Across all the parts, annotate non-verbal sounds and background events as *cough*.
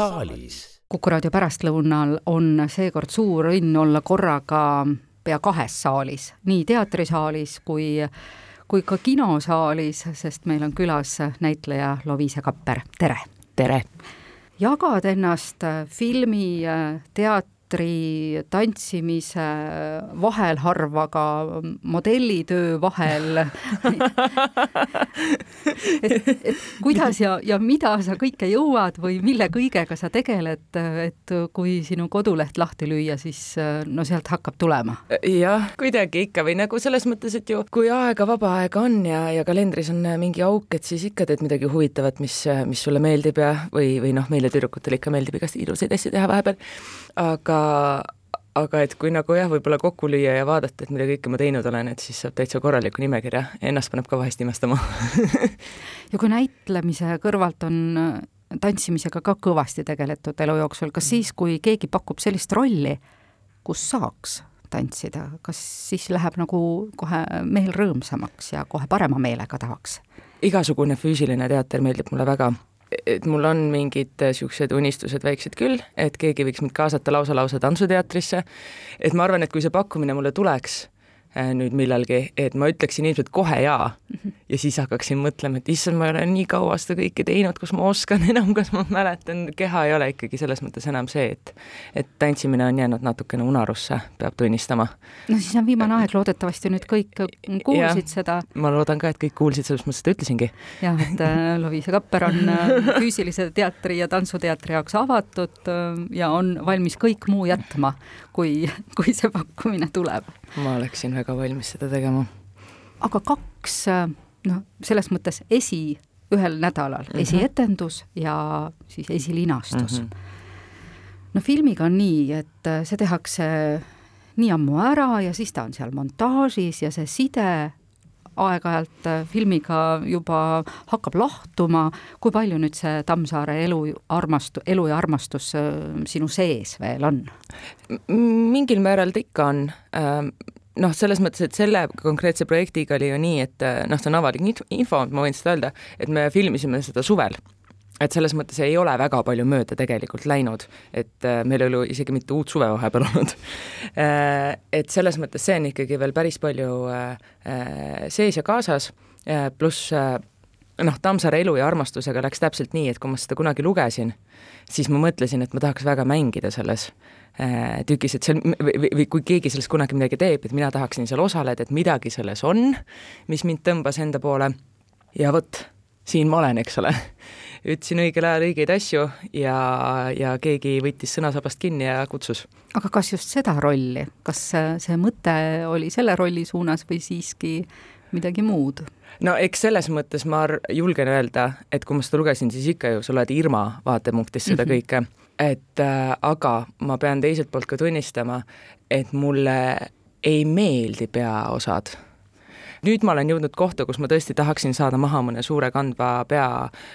saalis. kuku raadio pärastlõunal on seekord suur õnn olla korraga pea kahes saalis, nii teatrisaalis kui, kui ka kinosaalis, sest meil on külas näitleja Loviise Kapper, tere! tere! jagad ennast filmi, teatri, teatri, tantsimise vahel harva ka modellitöö vahel *laughs* et, et kuidas ja, ja mida sa kõike jõuad või mille kõigega sa tegeled, et kui sinu koduleht lahti lüüa, siis no sealt hakkab tulema? jah, kuidagi ikka või nagu selles mõttes, et ju kui aega, vaba aega on ja, ja kalendris on mingi auk, et siis ikka teed midagi huvitavat, mis, mis sulle meeldib ja, või, või noh, meile tüdrukutele ikka meeldib igast ilusaid asju teha vahepeal, aga aga et kui nagu jah, võib-olla kokku lüüa ja vaadata, et mida kõike ma teinud olen, et siis saab täitsa korraliku nimekirja. Ja ennast paneb ka vahest imestama. Ja kui näitlemise kõrvalt on äh, tantsimisega ka kõvasti tegeletud elu jooksul, kas siis, kui keegi pakub sellist rolli, kus saaks tantsida, kas siis läheb nagu kohe meel rõõmsamaks ja kohe parema meelega tahaks? igasugune füüsiline teater meeldib mulle väga et mul on mingid niisugused unistused väiksed küll, et keegi võiks mind kaasata lausa lausa tantsuteatrisse, et ma arvan, et kui see pakkumine mulle tuleks, Äh, nüüd millalgi, et ma ütleksin ilmselt kohe jaa. Ja siis hakkaksin mõtlema, et issand, ma ei ole nii kaua seda kõike teinud, kas ma oskan enam, kas ma mäletan, keha ei ole ikkagi selles mõttes enam see, et et tantsimine on jäänud natukene unarusse, peab tunnistama. no siis on viimane aeg, loodetavasti nüüd kõik kuulsid ja, seda. ma loodan ka, et kõik kuulsid, selles mõttes seda ütlesingi. jah, et äh, Loviisa Kapper on äh, füüsilise teatri ja tantsuteatri jaoks avatud ja on valmis kõik muu jätma, kui, kui see pakkumine tuleb. ma oleksin väga valmis seda tegema. aga kaks, noh, selles mõttes esi ühel nädalal mm, -hmm. esietendus ja siis esilinastus mm. -hmm. no filmiga on nii, et see tehakse nii ammu ära ja siis ta on seal montaažis ja see side aeg-ajalt äh, filmiga juba hakkab lahtuma, kui palju nüüd see Tammsaare elu armastu-, elu ja armastus äh, sinu sees veel on? mingil määral ta ikka on noh, selles mõttes, et selle konkreetse projektiga oli ju nii, et äh, noh, see on avalik info, ma võin seda öelda, et me filmisime seda suvel et selles mõttes ei ole väga palju mööda tegelikult läinud, et äh, meil ei ole isegi mitte uut suve vahepeal *laughs* olnud äh,. et selles mõttes see on ikkagi veel päris palju sees ja kaasas pluss noh, Tammsaare elu ja armastusega läks täpselt nii, et kui ma seda kunagi lugesin, siis ma mõtlesin, et ma tahaks väga mängida selles äh, tükis, et seal või, või, kui keegi sellest kunagi midagi teeb, et mina tahaksin seal osaleda, et midagi selles on, mis mind tõmbas enda poole ja vot, siin ma olen, eks ole ütlesin õigel ajal õigeid asju ja, ja keegi võttis sõnasabast kinni ja kutsus. aga kas just seda rolli, kas see mõte oli selle rolli suunas või siiski midagi muud? no eks selles mõttes ma julgen öelda, et kui ma seda lugesin, siis ikka ju sa oled Irma vaatepunktist seda -hmm. kõike, et äh, aga ma pean teiselt poolt ka tunnistama, et mulle ei meeldi peaosad nüüd ma olen jõudnud kohta, kus ma tõesti tahaksin saada maha mõne suure kandva pea,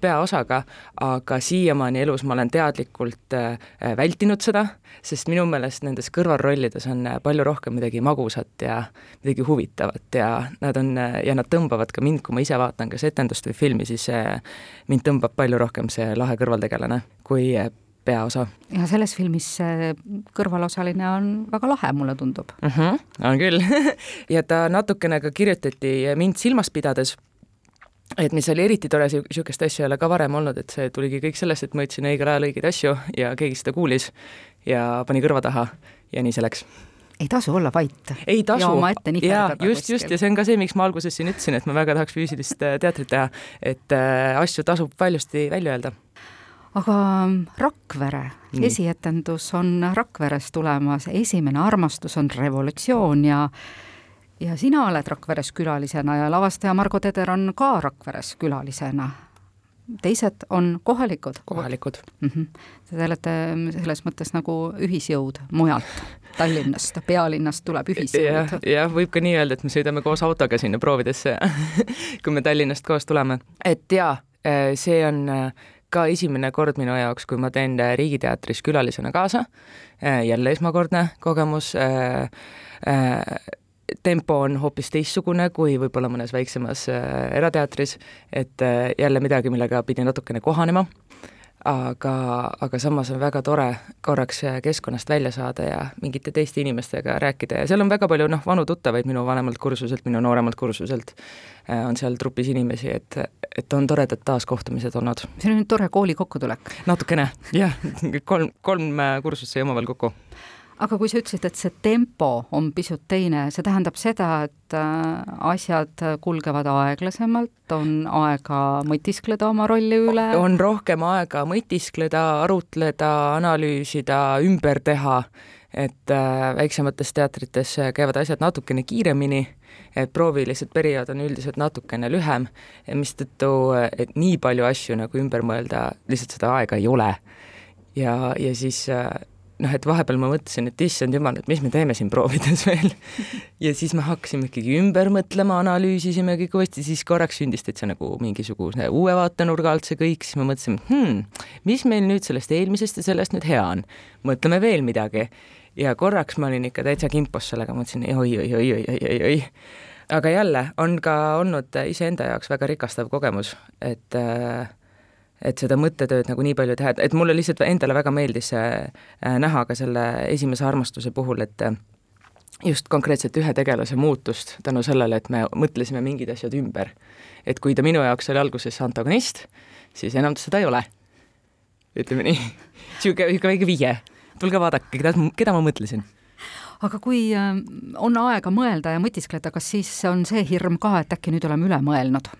peaosaga, aga siiamaani elus ma olen teadlikult äh, vältinud seda, sest minu meelest nendes kõrvalrollides on äh, palju rohkem midagi magusat ja midagi huvitavat ja nad on, äh, ja nad tõmbavad ka mind, kui ma ise vaatan kas etendust või filmi, siis mind tõmbab palju rohkem see lahe kõrvaltegelane kui peaosa. ja selles filmis kõrvalosaline on väga lahe, mulle tundub mm. -hmm, on küll *laughs* ja ta natukene ka kirjutati mind silmas pidades, et mis oli eriti tore, niisugust asja ei ole ka varem olnud, et see tuligi kõik sellest, et ma ütlesin õigel ajal õigeid asju ja keegi seda kuulis ja pani kõrva taha ja nii see läks ei tasu olla vait. ei tasu. ja omaette nihverdada. just, just ja see on ka see, miks ma alguses siin ütlesin, et ma väga tahaks füüsilist äh, teatrit teha, et äh, asju tasub valjusti välja öelda aga Rakvere mm. esietendus on Rakveres tulemas, esimene armastus on revolutsioon ja ja sina oled Rakveres külalisena ja lavastaja Margo Teder on ka Rakveres külalisena. teised on kohalikud. kohalikud mm. -hmm. Te olete selles mõttes nagu ühisjõud mujalt Tallinnast, pealinnast tuleb ühisjõud ja,. jah, võib ka nii öelda, et me sõidame koos autoga sinna proovidesse *laughs* kui me Tallinnast koos tuleme. et jaa, see on ka esimene kord minu jaoks, kui ma teen äh, Riigiteatris külalisena kaasa, äh, jälle esmakordne kogemus, äh, tempo on hoopis teistsugune kui võib-olla mõnes väiksemas erateatris, et jälle midagi, millega pidi natukene kohanema aga, aga samas on väga tore korraks keskkonnast välja saada ja mingite teiste inimestega rääkida ja seal on väga palju noh, vanu tuttavaid minu vanemalt kursuselt, minu nooremalt kursuselt, äh, on seal trupis inimesi, et, et on toredad taaskohtumised olnud. see on nüüd tore kooli kokkutulek. natukene, jah, *laughs* kolm, kolm äh, kursust sai omavahel kokku aga kui sa ütlesid, et see tempo on pisut teine, see tähendab seda, et äh, asjad kulgevad aeglasemalt, on aega mõtiskleda oma rolli üle? on rohkem aega mõtiskleda, arutleda, analüüsida, ümber teha, et äh, väiksemates teatrites käivad asjad natukene kiiremini, et proovilised periood on üldiselt natukene lühem, mistõttu et nii palju asju nagu ümber mõelda, lihtsalt seda aega ei ole. ja, ja siis äh, noh, et vahepeal ma mõtlesin, et issand jumal, et mis me teeme siin proovides *laughs* veel. ja siis me hakkasime ikkagi ümber mõtlema, analüüsisime kõik uuesti, siis korraks sündis täitsa nagu mingisuguse uue vaatenurga alt see kõik, siis me mõtlesime hmm,, mis meil nüüd sellest eelmisest ja sellest nüüd hea on. mõtleme veel midagi. ja korraks ma olin ikka täitsa kimpos sellega, mõtlesin oi-oi-oi-oi-oi-oi. aga jälle on ka olnud iseenda jaoks väga rikastav kogemus, et äh, et seda mõttetööd nagu nii palju teha, et, et mulle lihtsalt endale väga meeldis äh, näha ka selle esimese armastuse puhul, et äh, just konkreetselt ühe tegelase muutust tänu sellele, et me mõtlesime mingid asjad ümber. et kui ta minu jaoks oli alguses antagonist, siis enam ta seda ei ole. ütleme nii, *laughs* niisugune, niisugune väike vihje. tulge vaadake, keda, keda ma mõtlesin aga kui äh, on aega mõelda ja mõtiskleda, kas siis on see hirm ka, et äkki nüüd oleme üle mõelnud?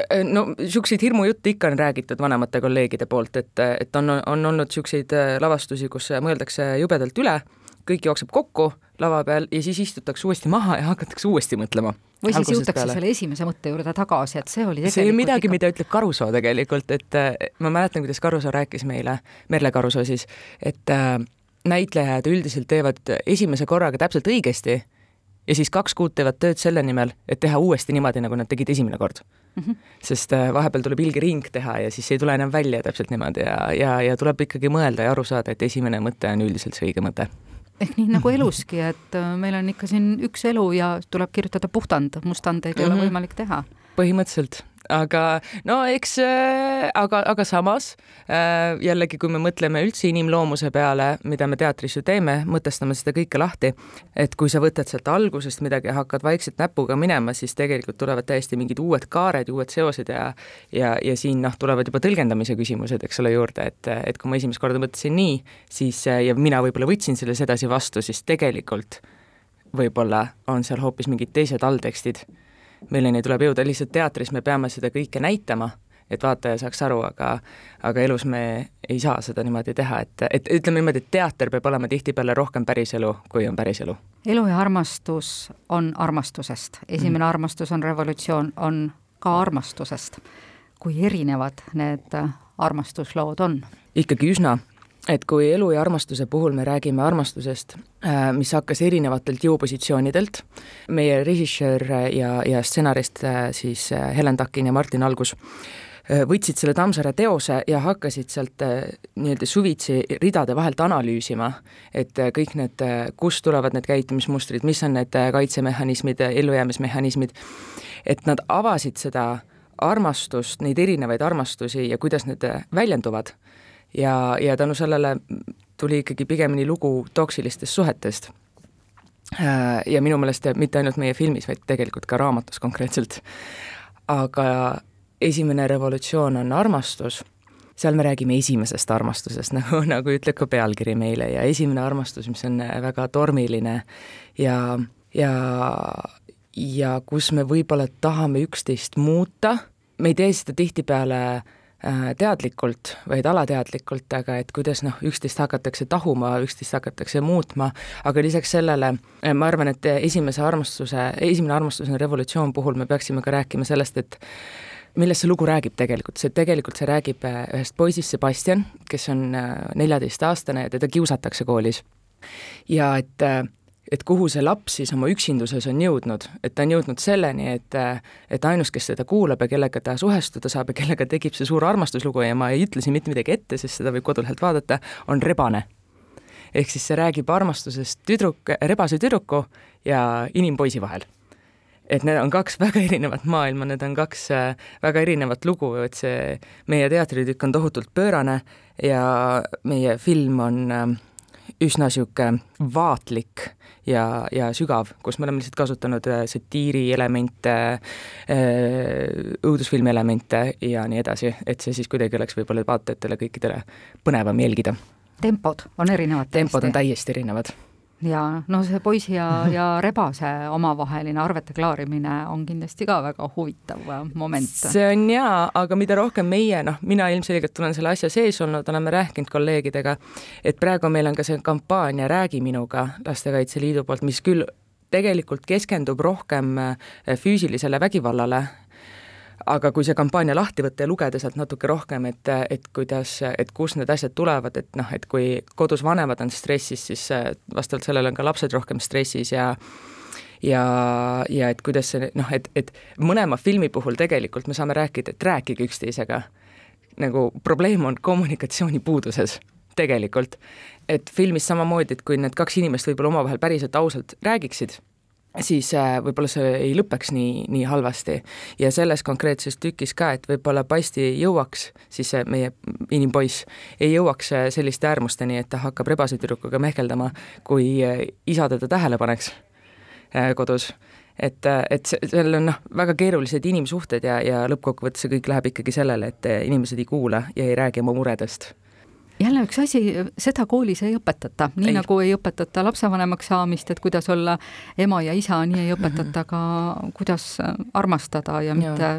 Äh, no niisuguseid hirmujutte ikka on räägitud vanemate kolleegide poolt, et, et on, on olnud niisuguseid äh, lavastusi, kus mõeldakse jubedalt üle, kõik jookseb kokku lava peal ja siis istutakse uuesti maha ja hakatakse uuesti mõtlema. või siis jõutakse peale. selle esimese mõtte juurde tagasi, et see oli see on midagi ikka..., mida ütleb Karusoo tegelikult, et äh, ma mäletan, kuidas Karusoo rääkis meile, Merle Karusoo siis, et äh, näitlejad üldiselt teevad esimese korraga täpselt õigesti ja siis kaks kuud teevad tööd selle nimel, et teha uuesti niimoodi, nagu nad tegid esimene kord mm. -hmm. sest äh, vahepeal tuleb ilgering teha ja siis ei tule enam välja täpselt niimoodi ja, ja, ja tuleb ikkagi mõelda ja aru saada, et esimene mõte on üldiselt see õige mõte ehk nii nagu eluski, et äh, meil on ikka siin üks elu ja tuleb kirjutada puhtand, mustandeid ei mm -hmm. ole mhm. võimalik teha. põhimõtteliselt aga no eks, äh, aga, aga samas äh, jällegi, kui me mõtleme üldse inimloomuse peale, mida me teatris ju teeme, mõtestame seda kõike lahti, et kui sa võtad sealt algusest midagi ja hakkad vaikselt näpuga minema, siis tegelikult tulevad täiesti mingid uued kaared, uued seosed ja ja, ja siin noh, tulevad juba tõlgendamise küsimused, eks ole, juurde, et, et kui ma esimest korda mõtlesin nii, siis ja mina võib-olla võtsin selle sedasi vastu, siis tegelikult võib-olla on seal hoopis mingid teised alltekstid milleni tuleb jõuda, lihtsalt teatris me peame seda kõike näitama, et vaataja saaks aru, aga aga elus me ei saa seda niimoodi teha, et, et ütleme niimoodi, et teater peab olema tihtipeale rohkem päriselu, kui on päriselu. elu ja armastus on armastusest, esimene mm. armastus on revolutsioon, on ka armastusest. kui erinevad need armastuslood on? ikkagi üsna et kui elu ja armastuse puhul me räägime armastusest, äh, mis hakkas erinevatelt jõupositsioonidelt, meie režissöör ja, ja stsenarist äh, siis äh, Helen Takin ja Martin Algus võtsid selle Tammsaare teose ja hakkasid sealt nii-öelda suvitsi ridade vahelt analüüsima, et kõik need, kust tulevad need käitumismustrid, mis on need kaitsemehhanismid, ellujäämismehhanismid, et nad avasid seda armastust, neid erinevaid armastusi ja kuidas need väljenduvad ja, ja tänu sellele tuli ikkagi pigemini lugu toksilistest suhetest. Äh, ja minu meelest mitte ainult meie filmis, vaid tegelikult ka raamatus konkreetselt. aga esimene revolutsioon on armastus, seal me räägime esimesest armastusest, *laughs* nagu, nagu ütleb ka pealkiri meile ja esimene armastus, mis on väga tormiline ja, ja, ja kus me võib-olla tahame üksteist muuta, me ei tee seda tihtipeale äh, teadlikult, vaid alateadlikult, aga et kuidas noh, üksteist hakatakse tahuma, üksteist hakatakse muutma, aga lisaks sellele äh, ma arvan, et esimese armastuse, esimene armastus on revolutsioon puhul me peaksime ka rääkima sellest, et millest see lugu räägib tegelikult, see tegelikult, see räägib äh, ühest poisist, Sebastian, kes on neljateistaastane ja teda kiusatakse koolis. ja et et kuhu see laps siis oma üksinduses on jõudnud, et ta on jõudnud selleni, et et ainus, kes teda kuulab ja kellega ta suhestuda saab ja kellega tekib see suur armastuslugu ja ma ei ütle siin mitte midagi ette, sest seda võib kodulehelt vaadata, on rebane. ehk siis see räägib armastusest tüdruk, rebase tüdruku ja inimpoisi vahel et need on kaks *laughs* väga erinevat maailma, need on kaks äh, väga erinevat lugu, et see meie teatritükk on tohutult pöörane ja meie film on äh, üsna niisugune vaatlik ja, ja sügav, kus me oleme lihtsalt kasutanud äh, satiiri elemente, õudusfilmi elemente ja nii edasi, et see siis kuidagi oleks võib-olla vaatajatele kõikidele põnevam jälgida. tempod on erinevad? tempod on täiesti erinevad ja no see poisi ja, ja rebase omavaheline arvete klaarimine on kindlasti ka väga huvitav moment. see on jaa, aga mida rohkem meie, noh, mina ilmselgelt olen selle asja sees olnud, oleme rääkinud kolleegidega, et praegu meil on ka see kampaania Räägi minuga Lastekaitse Liidu poolt, mis küll tegelikult keskendub rohkem füüsilisele vägivallale aga kui see kampaania lahti võtta ja lugeda sealt natuke rohkem, et, et kuidas, et kust need asjad tulevad, et noh, et kui kodus vanemad on stressis, siis äh, vastavalt sellele on ka lapsed rohkem stressis ja ja, ja et kuidas see noh, et, et mõlema filmi puhul tegelikult me saame rääkida, et rääkige üksteisega. nagu probleem on kommunikatsiooni puuduses tegelikult. et filmis samamoodi, et kui need kaks inimest võib-olla omavahel päriselt ausalt räägiksid siis äh, võib-olla see ei lõpeks nii, nii halvasti. ja selles konkreetses tükis ka, et võib-olla Pasti ei jõuaks, siis see meie inimpoiss, ei jõuaks äh, selliste äärmusteni, et ta hakkab rebase tüdrukuga mehkeldama, kui äh, isa teda tähele paneks kodus. et, et seal on noh, väga keerulised inimsuhted ja, ja lõppkokkuvõttes see kõik läheb ikkagi sellele, et inimesed ei kuula ja ei räägi oma muredest jälle üks asi, seda koolis ei õpetata, nii ei. nagu ei õpetata lapsevanemaks saamist, et kuidas olla ema ja isa, nii ei õpetata ka, kuidas armastada ja mitte,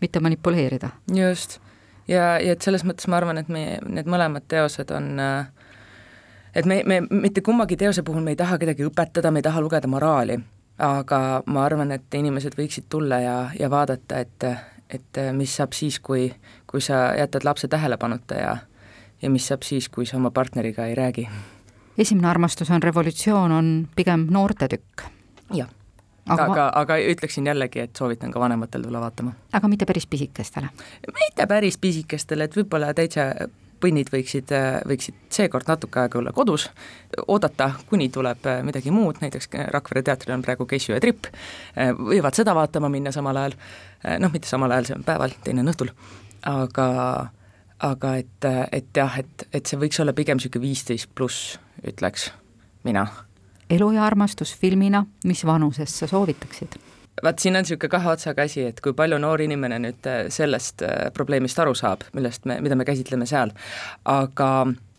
mitte manipuleerida. just. ja, ja et selles mõttes ma arvan, et meie need mõlemad teosed on et me, me mitte kummagi teose puhul me ei taha kedagi õpetada, me ei taha lugeda moraali, aga ma arvan, et inimesed võiksid tulla ja, ja vaadata, et, et mis saab siis, kui, kui sa jätad lapse tähelepanuta ja ja mis saab siis, kui sa oma partneriga ei räägi. esimene armastus on revolutsioon, on pigem noortetükk. jah, aga, aga, aga ütleksin jällegi, et soovitan ka vanematel tulla vaatama. aga mitte päris pisikestele? mitte päris pisikestele, et võib-olla täitsa põnnid võiksid, võiksid seekord natuke aega olla kodus, oodata, kuni tuleb midagi muud, näiteks Rakvere teatril on praegu Keissu ja Tripp, võivad seda vaatama minna samal ajal, noh, mitte samal ajal, see on päeval, teine on õhtul, aga aga et, et jah, et, et see võiks olla pigem niisugune viisteist pluss, ütleks mina. elu ja armastus filmina, mis vanuses sa soovitaksid? vaat siin on niisugune kahe otsaga asi, et kui palju noor inimene nüüd äh, sellest äh, probleemist aru saab, millest me, mida me käsitleme seal, aga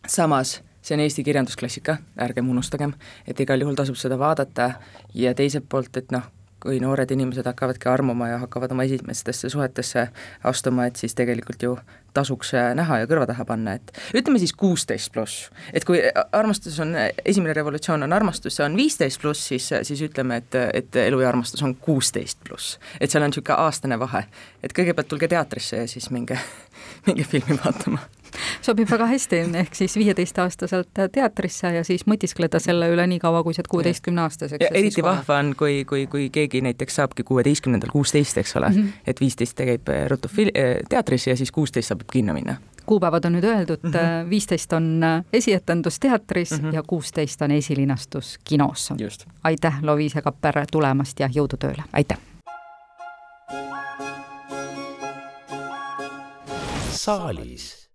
samas see on Eesti kirjandusklassika, ärgem unustagem, et igal juhul tasub seda vaadata ja teiselt poolt, et noh, kui noored inimesed hakkavadki armuma ja hakkavad oma esimestesse suhetesse astuma, et siis tegelikult ju tasuks äh, näha ja kõrva taha panna, et ütleme siis kuusteist pluss. et kui armastus on, esimene revolutsioon on armastus, see on viisteist pluss, siis, siis ütleme, et, et elu ja armastus on kuusteist pluss. et seal on niisugune aastane vahe. et kõigepealt tulge teatrisse ja siis minge, *laughs* minge filmi vaatama sobib väga hästi, ehk siis viieteistaastaselt teatrisse ja siis mõtiskleda selle üle nii kaua, kui sa oled kuueteistkümneaastaseks. eriti vahva on, kui, kui, kui keegi näiteks saabki kuueteistkümnendal kuusteist, eks ole mm, -hmm. et viisteist käib ruttu fil-, teatrisse ja siis kuusteist saab kinno minna kuupäevad on nüüd öeldud, mhm. viisteist on esietendus teatris mm -hmm. ja kuusteist on esilinastus kinos. aitäh, Loviise Kapper, tulemast ja jõudu tööle! aitäh! saalis